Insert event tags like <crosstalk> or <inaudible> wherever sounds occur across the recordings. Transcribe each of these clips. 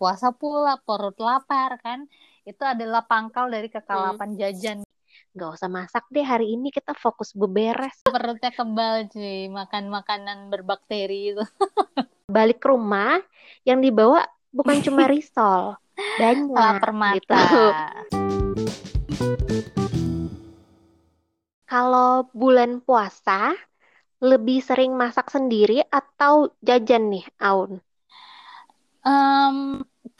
puasa pula, perut lapar kan. Itu adalah pangkal dari kekalapan jajan. Nggak usah masak deh hari ini kita fokus beberes. Perutnya kebal cuy, makan makanan berbakteri itu. <laughs> Balik ke rumah, yang dibawa bukan cuma risol, <laughs> banyak Lapar mata. gitu. Kalau bulan puasa, lebih sering masak sendiri atau jajan nih, Aun? Em,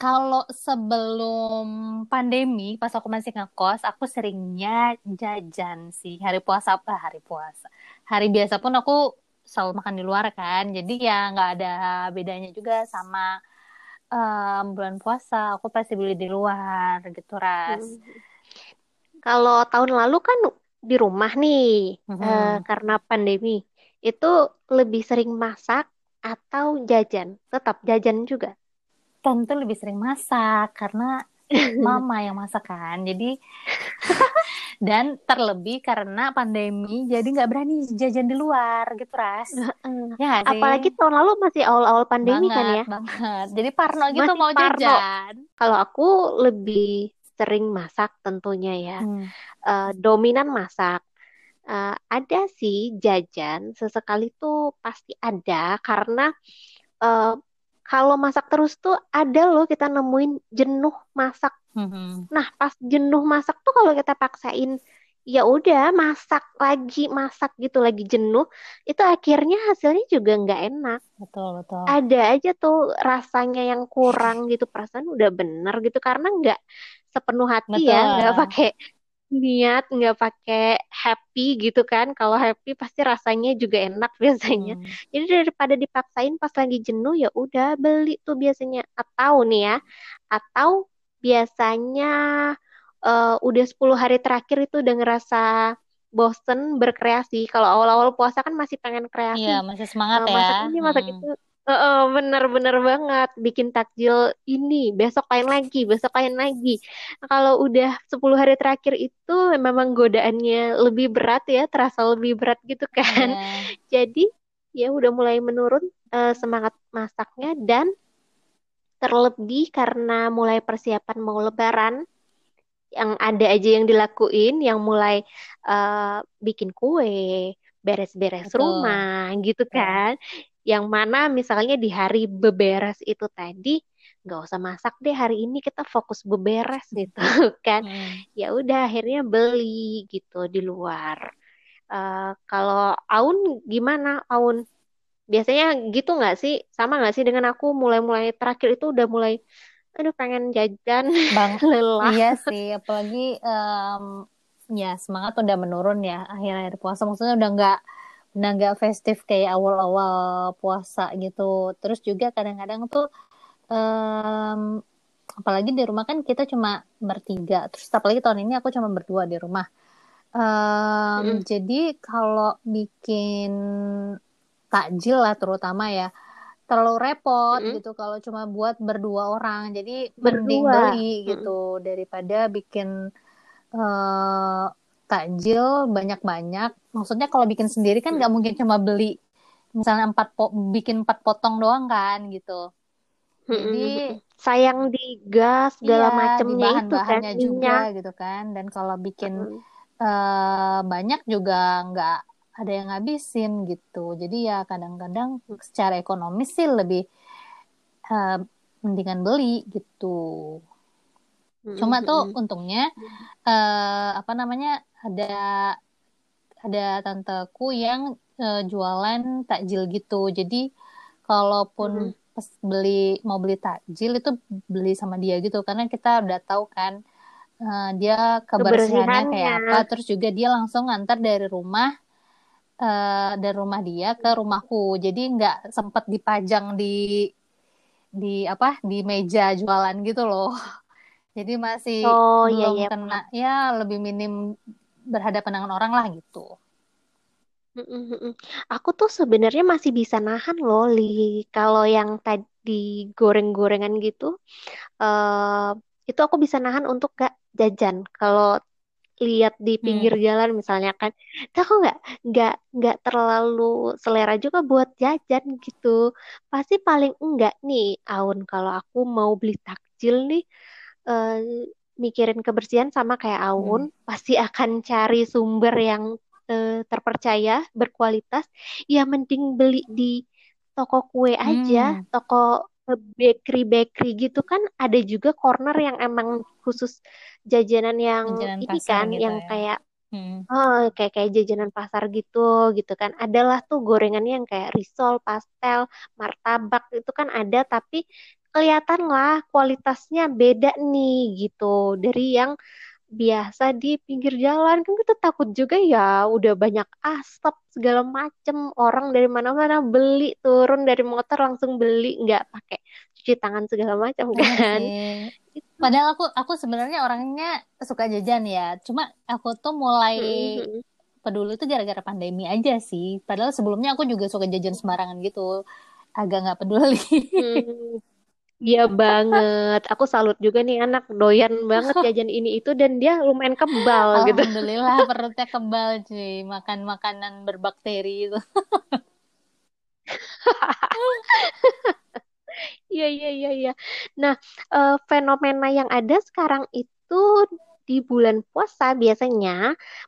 kalau sebelum pandemi, pas aku masih ngekos, aku seringnya jajan sih. Hari puasa apa? Hari puasa. Hari biasa pun aku selalu makan di luar kan. Jadi ya nggak ada bedanya juga sama em, bulan puasa. Aku pasti beli di luar gitu, Ras. Hmm. Kalau tahun lalu kan di rumah nih, eh, Mhm. karena pandemi, itu lebih sering masak atau jajan? Tetap jajan juga. Tentu lebih sering masak karena <laughs> mama yang masak kan. Jadi <laughs> dan terlebih karena pandemi, jadi nggak berani jajan di luar gitu, Ras. Ya sih? Apalagi tahun lalu masih awal-awal pandemi kan banget, ya. banget. Jadi parno gitu Masih mau parno. jajan. Kalau aku lebih sering masak tentunya ya. Hmm. Eh, dominan masak. Eh, ada sih jajan, sesekali tuh pasti ada karena eh, kalau masak terus tuh ada loh kita nemuin jenuh masak. Mhm. Nah, pas jenuh masak tuh kalau kita paksain ya udah masak lagi, masak gitu lagi jenuh, itu akhirnya hasilnya juga nggak enak. Betul, betul. Ada aja tuh rasanya yang kurang gitu, perasaan udah bener gitu karena nggak sepenuh hati ya, nggak Betul. pakai niat, nggak pakai happy gitu kan. Kalau happy pasti rasanya juga enak <laughs> biasanya. Hmm. Jadi daripada dipaksain pas lagi jenuh ya udah beli tuh biasanya. Atau nih ya, atau biasanya eh, udah 10 hari terakhir itu udah ngerasa bosen berkreasi. Kalau awal-awal puasa kan masih pengen kreasi. Iya, masih semangat Eh, ya. masak ini, masak Hmm. itu. Heeh, bener-bener banget. Bikin takjil ini, besok lain lagi, besok lain lagi. Kalau udah 10 hari terakhir itu memang godaannya lebih berat ya, terasa lebih berat gitu kan. Iya. <laughs> Jadi ya udah mulai menurun eh, semangat masaknya dan terlebih karena mulai persiapan mau lebaran yang ada aja yang dilakuin, yang mulai eh, bikin kue, beres-beres Betul. rumah gitu kan. Yang mana misalnya di hari beberes itu tadi nggak usah masak deh hari ini kita fokus beberes gitu <laughs> kan. Hmm. Ya udah akhirnya beli gitu di luar. Eh, kalau Aun gimana Aun? Biasanya gitu nggak sih? Sama nggak sih dengan aku mulai-mulai terakhir itu udah mulai aduh pengen jajan Bang, <laughs> lelah. iya sih, apalagi em, ya semangat udah menurun ya akhir-akhir puasa. Maksudnya udah nggak udah nggak festif kayak awal-awal puasa gitu. Terus juga kadang-kadang tuh em, apalagi di rumah kan kita cuma bertiga. Terus apalagi tahun ini aku cuma berdua di rumah. Em, Mm-mm. jadi kalau bikin takjil lah terutama ya terlalu repot Mm-mm. gitu kalau cuma buat berdua orang. Jadi mending Berdua. beli Mm-mm. gitu daripada bikin eh takjil banyak-banyak. Maksudnya kalau bikin sendiri kan nggak mungkin cuma beli misalnya empat po bikin empat potong doang kan gitu. Jadi. Sayang di gas segala iya di macemnya itu kan bahan-bahannya juga gitu kan. Dan kalau bikin Mm. eh banyak juga nggak ada yang ngabisin gitu. Jadi ya kadang-kadang secara ekonomis sih lebih eh, mendingan beli gitu. Cuma tuh untungnya eh apa namanya ada ada tanteku yang eh, jualan takjil gitu. Jadi kalaupun Mm-mm. pas beli mau beli takjil itu beli sama dia gitu karena kita udah tahu kan eh, dia kebersihannya kayak apa. Terus juga dia langsung ngantar dari rumah eh dari rumah dia ke rumahku. Jadi nggak sempet dipajang di di apa di meja jualan gitu loh. <laughs> Jadi masih Oh iya belum iya kena paham. ya lebih minim berhadapan dengan orang lah gitu. Aku tuh sebenarnya masih bisa nahan loh, Li. Kalau yang tadi goreng-gorengan gitu, eh itu aku bisa nahan untuk gak jajan. Kalau lihat di pinggir Hmm. jalan misalnya kan, itu aku nggak nggak nggak terlalu selera juga buat jajan gitu. Pasti paling enggak nih, Aun kalau aku mau beli takjil nih, eh, mikirin kebersihan sama kayak Aun, Hmm. pasti akan cari sumber yang eh, terpercaya, berkualitas. Ya mending beli di toko kue aja, Hmm. toko bakery-bakery gitu kan ada juga corner yang emang khusus jajanan yang Jajanan ini kan, gitu yang ya. kayak Hmm. oh kayak kayak jajanan pasar gitu gitu kan. Adalah tuh gorengannya yang kayak risol, pastel, martabak itu kan ada tapi kelihatan lah kualitasnya beda nih gitu dari yang biasa di pinggir jalan kan kita takut juga ya udah banyak asap segala macem orang dari mana-mana beli turun dari motor langsung beli nggak pakai cuci tangan segala macam <laughs> kan itu Padahal aku aku sebenarnya orangnya suka jajan ya. Cuma aku tuh mulai Mm-mm. peduli itu gara-gara pandemi aja sih. Padahal sebelumnya aku juga suka jajan sembarangan gitu. Agak nggak peduli. Hmm, <laughs> Iya banget. Aku salut juga nih anak doyan banget <laughs> jajan ini itu dan dia lumayan kebal <laughs> gitu. Alhamdulillah <laughs> perutnya kebal cuy. Makan makanan berbakteri itu. Iya iya iya iya. Nah, eh, fenomena yang ada sekarang itu di bulan puasa biasanya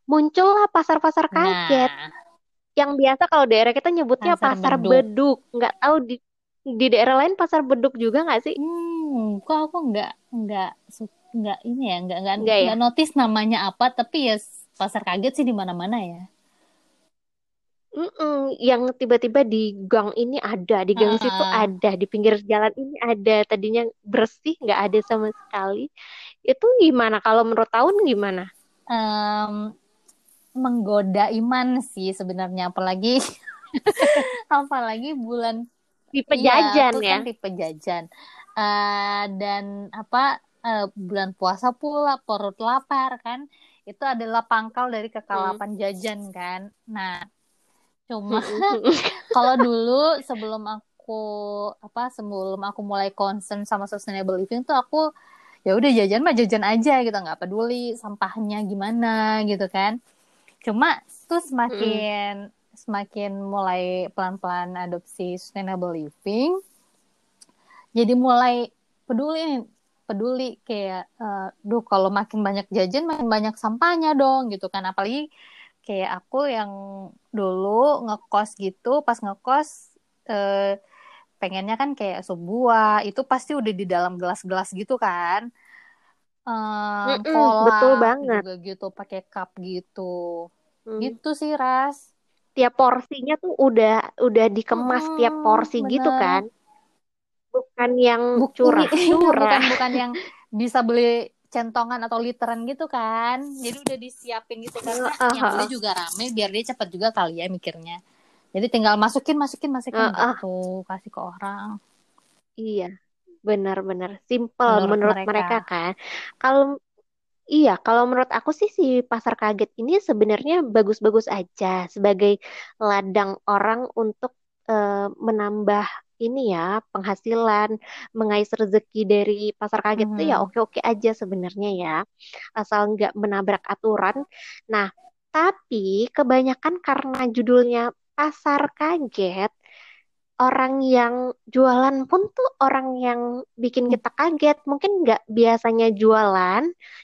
muncullah pasar-pasar kaget. Nah, Yang biasa kalau daerah kita nyebutnya pasar pasar beduk. beduk. Nggak tahu di di daerah lain pasar beduk juga nggak sih? Hmm, kok aku nggak nggak nggak ini ya nggak nggak Nggak ya? notice namanya apa tapi ya pasar kaget sih di mana-mana ya. Mm-mm, yang tiba-tiba di gang ini ada, di gang situ Ah, ada, di pinggir jalan ini ada. Tadinya bersih, nggak ada sama sekali. Itu gimana? Kalau menurut tahun gimana? em, menggoda iman sih sebenarnya apalagi <laughs> apalagi bulan Tipe iya jajan ya? kan tipe jajan Eh, dan apa eh, bulan puasa pula perut lapar kan itu adalah pangkal dari Hmm. kekalapan jajan kan. Nah, cuma Mm-mm. <laughs> kalau dulu sebelum aku apa sebelum aku mulai concern sama sustainable living tuh aku ya udah jajan mah jajan aja gitu nggak peduli sampahnya gimana gitu kan cuma tuh semakin semakin mulai pelan-pelan adopsi sustainable living jadi mulai peduli nih peduli kayak eh, duh kalau makin banyak jajan makin banyak sampahnya dong gitu kan apalagi kayak aku yang dulu ngekos gitu pas ngekos eh, pengennya kan kayak sebuah itu pasti udah di dalam gelas-gelas gitu kan Em, Mm-mm, betul kolak banget. juga gitu pakai cup gitu Hmm. gitu sih ras Tiap porsinya tuh udah udah dikemas tiap Mm-mm, porsi gitu bener kan? Bukan yang Buk, ini curah-curah. <laughs> bukan bukan yang bisa beli centongan atau literan gitu kan? Jadi udah disiapin gitu karena Heeh, yang beli juga rame biar dia cepet juga kali ya mikirnya. Jadi tinggal masukin masukin masukin Heeh, gitu kasih ke orang. Iya, benar-benar. Simple menurut menurut mereka. mereka kan. Kalau Iya, kalau menurut aku sih si pasar kaget ini sebenarnya bagus-bagus aja sebagai ladang orang untuk eh, menambah ini ya penghasilan, mengais rezeki dari pasar kaget itu ya Mhm. oke-oke aja sebenarnya ya, asal nggak menabrak aturan. Nah, tapi kebanyakan karena judulnya pasar kaget, orang yang jualan pun tuh orang yang bikin kita kaget. Mungkin nggak biasanya jualan,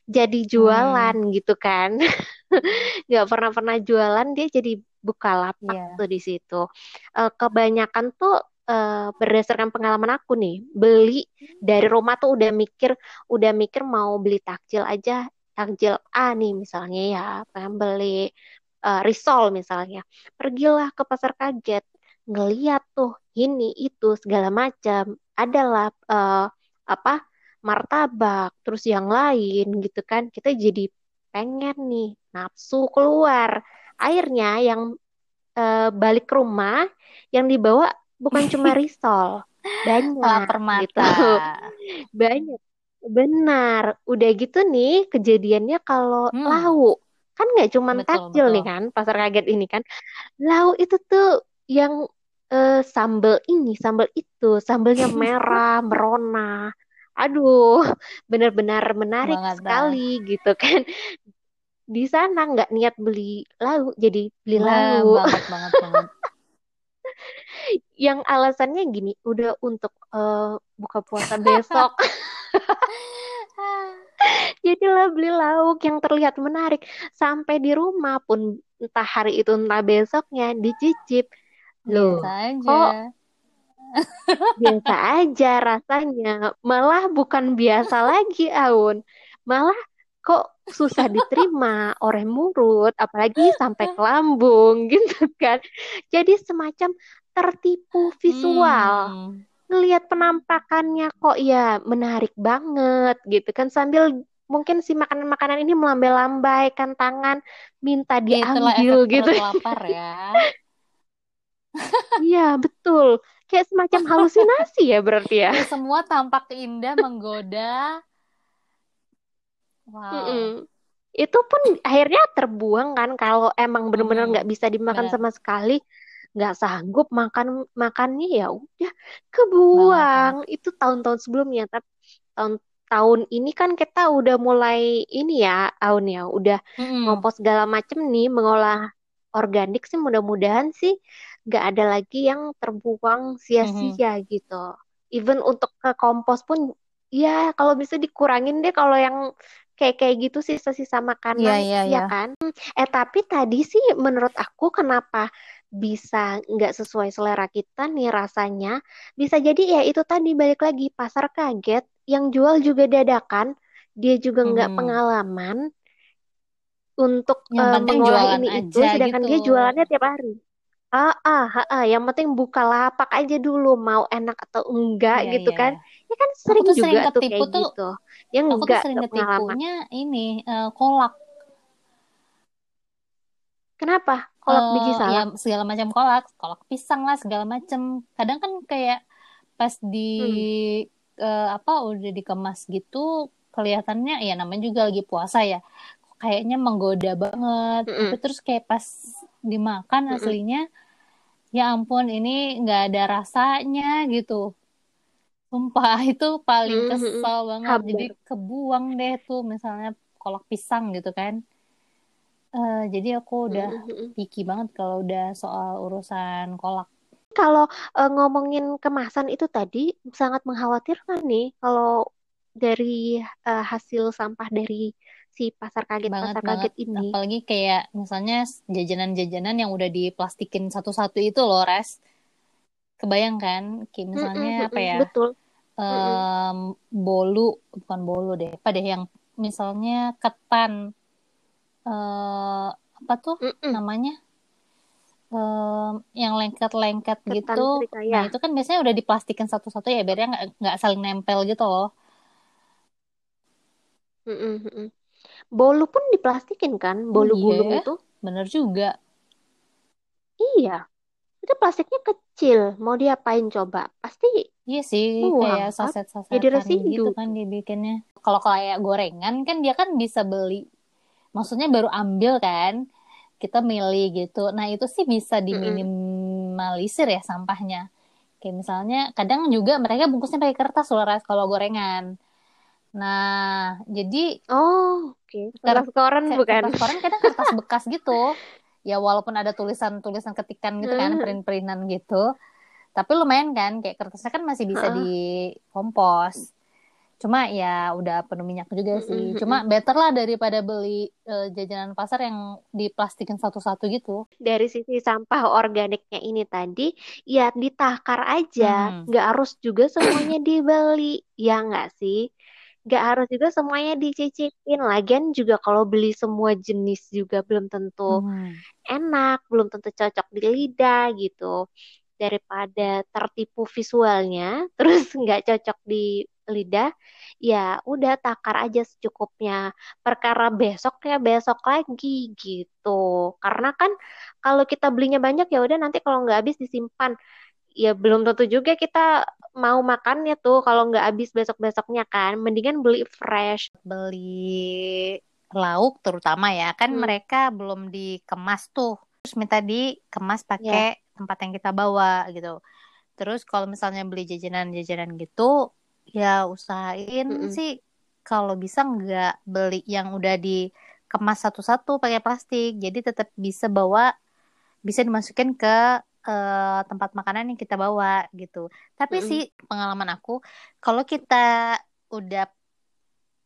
jadi jualan Hmm, gitu kan. <laughs> Nggak pernah-pernah jualan, dia jadi buka lapak iya. tuh di situ. Eh, kebanyakan tuh eh, berdasarkan pengalaman aku nih, beli dari rumah tuh udah mikir, udah mikir mau beli takjil aja, takjil A nih misalnya ya, pengen beli eh, risol misalnya. Pergilah ke pasar kaget, ngeliat tuh ini itu segala macam. Adalah eh, apa martabak, terus yang lain gitu kan. Kita jadi pengen nih nafsu keluar. Akhirnya yang eh, balik ke rumah yang dibawa bukan <laughs> cuma risol, banyak Lapar gitu. Banyak. Benar. Udah gitu nih kejadiannya kalau Hmm, lauk. Kan nggak cuma betul takjil nih kan, pasar kaget ini kan. Lauk itu tuh yang eh, sambel ini, sambel itu, sambelnya <laughs> merah, merona. Aduh, benar-benar menarik Banget sekali gitu kan. di sana nggak niat beli lauk jadi beli Wah, lauk banget banget banget. <laughs> yang alasannya gini udah untuk eh, buka puasa besok <laughs> jadilah beli lauk yang terlihat menarik sampai di rumah pun entah hari itu entah besoknya dicicip loh Biasa aja. kok <laughs> biasa aja rasanya malah bukan biasa lagi Aun malah kok susah diterima orang murut apalagi sampai ke lambung <laughs> gitu kan jadi semacam tertipu visual Hmm. ngelihat penampakannya kok ya menarik banget gitu kan sambil mungkin si makanan-makanan ini melambai-lambaikan tangan minta itulah diambil gitu lapar ya. <laughs> iya betul kayak semacam halusinasi ya berarti ya Ya, semua tampak indah, menggoda. Wow. Mm-mm. itu pun akhirnya terbuang kan kalau emang bener-bener Mm-mm. nggak bisa dimakan Benar. sama sekali nggak sanggup makan makannya ya udah kebuang itu tahun-tahun sebelumnya tapi tahun tahun ini kan kita udah mulai ini ya Aun ya udah Mm-mm. ngompos segala macem nih mengolah organik sih mudah-mudahan sih nggak ada lagi yang terbuang sia-sia gitu even untuk ke kompos pun ya kalau bisa dikurangin deh kalau yang kayak kayak gitu sisa-sisa Iya, makanan iya, ya iya. kan eh tapi tadi sih menurut aku kenapa bisa nggak sesuai selera kita nih rasanya bisa jadi ya itu tadi balik lagi pasar kaget yang jual juga dadakan dia juga nggak Mhm. pengalaman untuk Yang penting mengolah ini itu aja sedangkan gitu. dia jualannya tiap hari ah ah ah, ah. yang penting buka lapak aja dulu mau enak atau enggak Iya, gitu iya, kan ya kan Aku sering tuh sering juga tuh ketipu kayak tuh, gitu yang aku tuh enggak sering enggak pengalaman ketipunya ini eh, kolak. kenapa kolak biji Eh, ya salak segala macam kolak, kolak pisang lah segala macam. Kadang kan kayak pas di hmm. eh, apa udah dikemas gitu kelihatannya ya namanya juga lagi puasa ya. Kayaknya menggoda banget. Tapi Mm-mm. terus kayak pas dimakan Mm-mm. aslinya ya ampun ini nggak ada rasanya gitu. Sumpah <laughs> itu paling kesel banget. Jadi kebuang deh tuh misalnya kolak pisang gitu kan. Eh, jadi aku udah picky banget kalau udah soal urusan kolak. Kalau eh, ngomongin kemasan itu tadi sangat mengkhawatirkan nih kalau dari eh, hasil sampah dari si pasar kaget Banget pasar banget. kaget ini. Apalagi kayak misalnya jajanan-jajanan yang udah diplastikin satu-satu itu loh, Res. Kebayang kan? Kayak misalnya apa mm-mm, ya? betul. Em, bolu, bukan bolu deh. Apa deh yang misalnya ketan eh apa tuh Mm-mm. namanya? Em, yang lengket-lengket gitu. Nah, serikaya. itu kan biasanya udah diplastikin satu-satu ya, biar nggak nggak saling nempel gitu loh. Mm-mm, mm-mm. Bolu pun diplastikin kan? Bolu gulung iya, itu? bener juga. Iya. Itu plastiknya kecil. Mau diapain coba? Pasti Iya sih, buang kayak kan? Jadi saset-sasetan residu gitu kan dibikinnya. Kalau kayak gorengan kan dia kan bisa beli, maksudnya baru ambil kan, kita milih gitu. Nah itu sih bisa diminimalisir ya sampahnya. Kayak misalnya kadang juga mereka bungkusnya pakai kertas loh kalau gorengan. Nah jadi Oh, oke. ker- Kertas koran bukan? kertas koran kadang kertas bekas gitu. Ya walaupun ada tulisan-tulisan ketikan gitu kan, Hmm. print-printan gitu. Tapi lumayan kan, kayak kertasnya kan masih bisa Heeh. dikompos. Cuma ya udah penuh minyak juga Mm-mm, sih. mm-mm. Cuma better lah daripada beli eh, jajanan pasar yang diplastikin satu-satu gitu. Dari sisi sampah organiknya ini tadi, ya ditakar aja. Hmm. Nggak harus juga semuanya dibeli. Ya nggak sih? Nggak harus juga semuanya dicicipin. Lagian juga kalau beli semua jenis juga belum tentu Hmm. enak, belum tentu cocok di lidah gitu. Daripada tertipu visualnya, <laughs> terus nggak cocok di lidah, ya udah takar aja secukupnya. Perkara besok ya besok lagi gitu. Karena kan kalau kita belinya banyak ya udah nanti kalau nggak habis disimpan. Ya belum tentu juga kita mau makannya tuh kalau nggak habis besok-besoknya kan. Mendingan beli fresh. Beli lauk terutama ya, kan Hmm. mereka belum dikemas tuh. Terus minta dikemas Ya. pakai tempat yang kita bawa gitu. Terus kalau misalnya beli jajanan-jajanan gitu, ya usahain Mm-mm. sih kalau bisa nggak beli yang udah kemas satu-satu pakai plastik. Jadi tetap bisa bawa bisa dimasukin ke uh, tempat makanan yang kita bawa gitu. Tapi mm -hmm. sih pengalaman aku kalau kita udah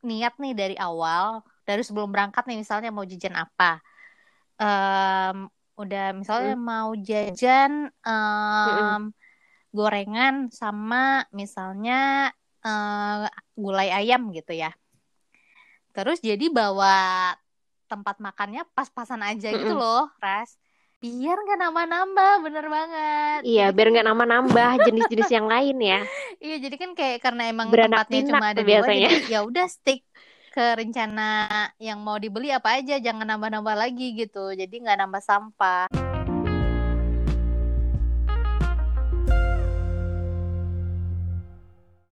niat nih dari awal, dari sebelum berangkat nih misalnya mau jajan apa. Um, udah misalnya mm. mau jajan um, mm gorengan sama misalnya uh, gulai ayam gitu ya. Terus jadi bawa tempat makannya pas-pasan aja mm -mm. gitu loh, Ras biar nggak nambah-nambah bener banget. Iya biar nggak nambah-nambah <laughs> jenis-jenis yang lain ya. Iya jadi kan kayak karena emang Beranak tempatnya cuma ada biasanya. dua, ya udah stick ke rencana yang mau dibeli apa aja jangan nambah-nambah lagi gitu. Jadi nggak nambah sampah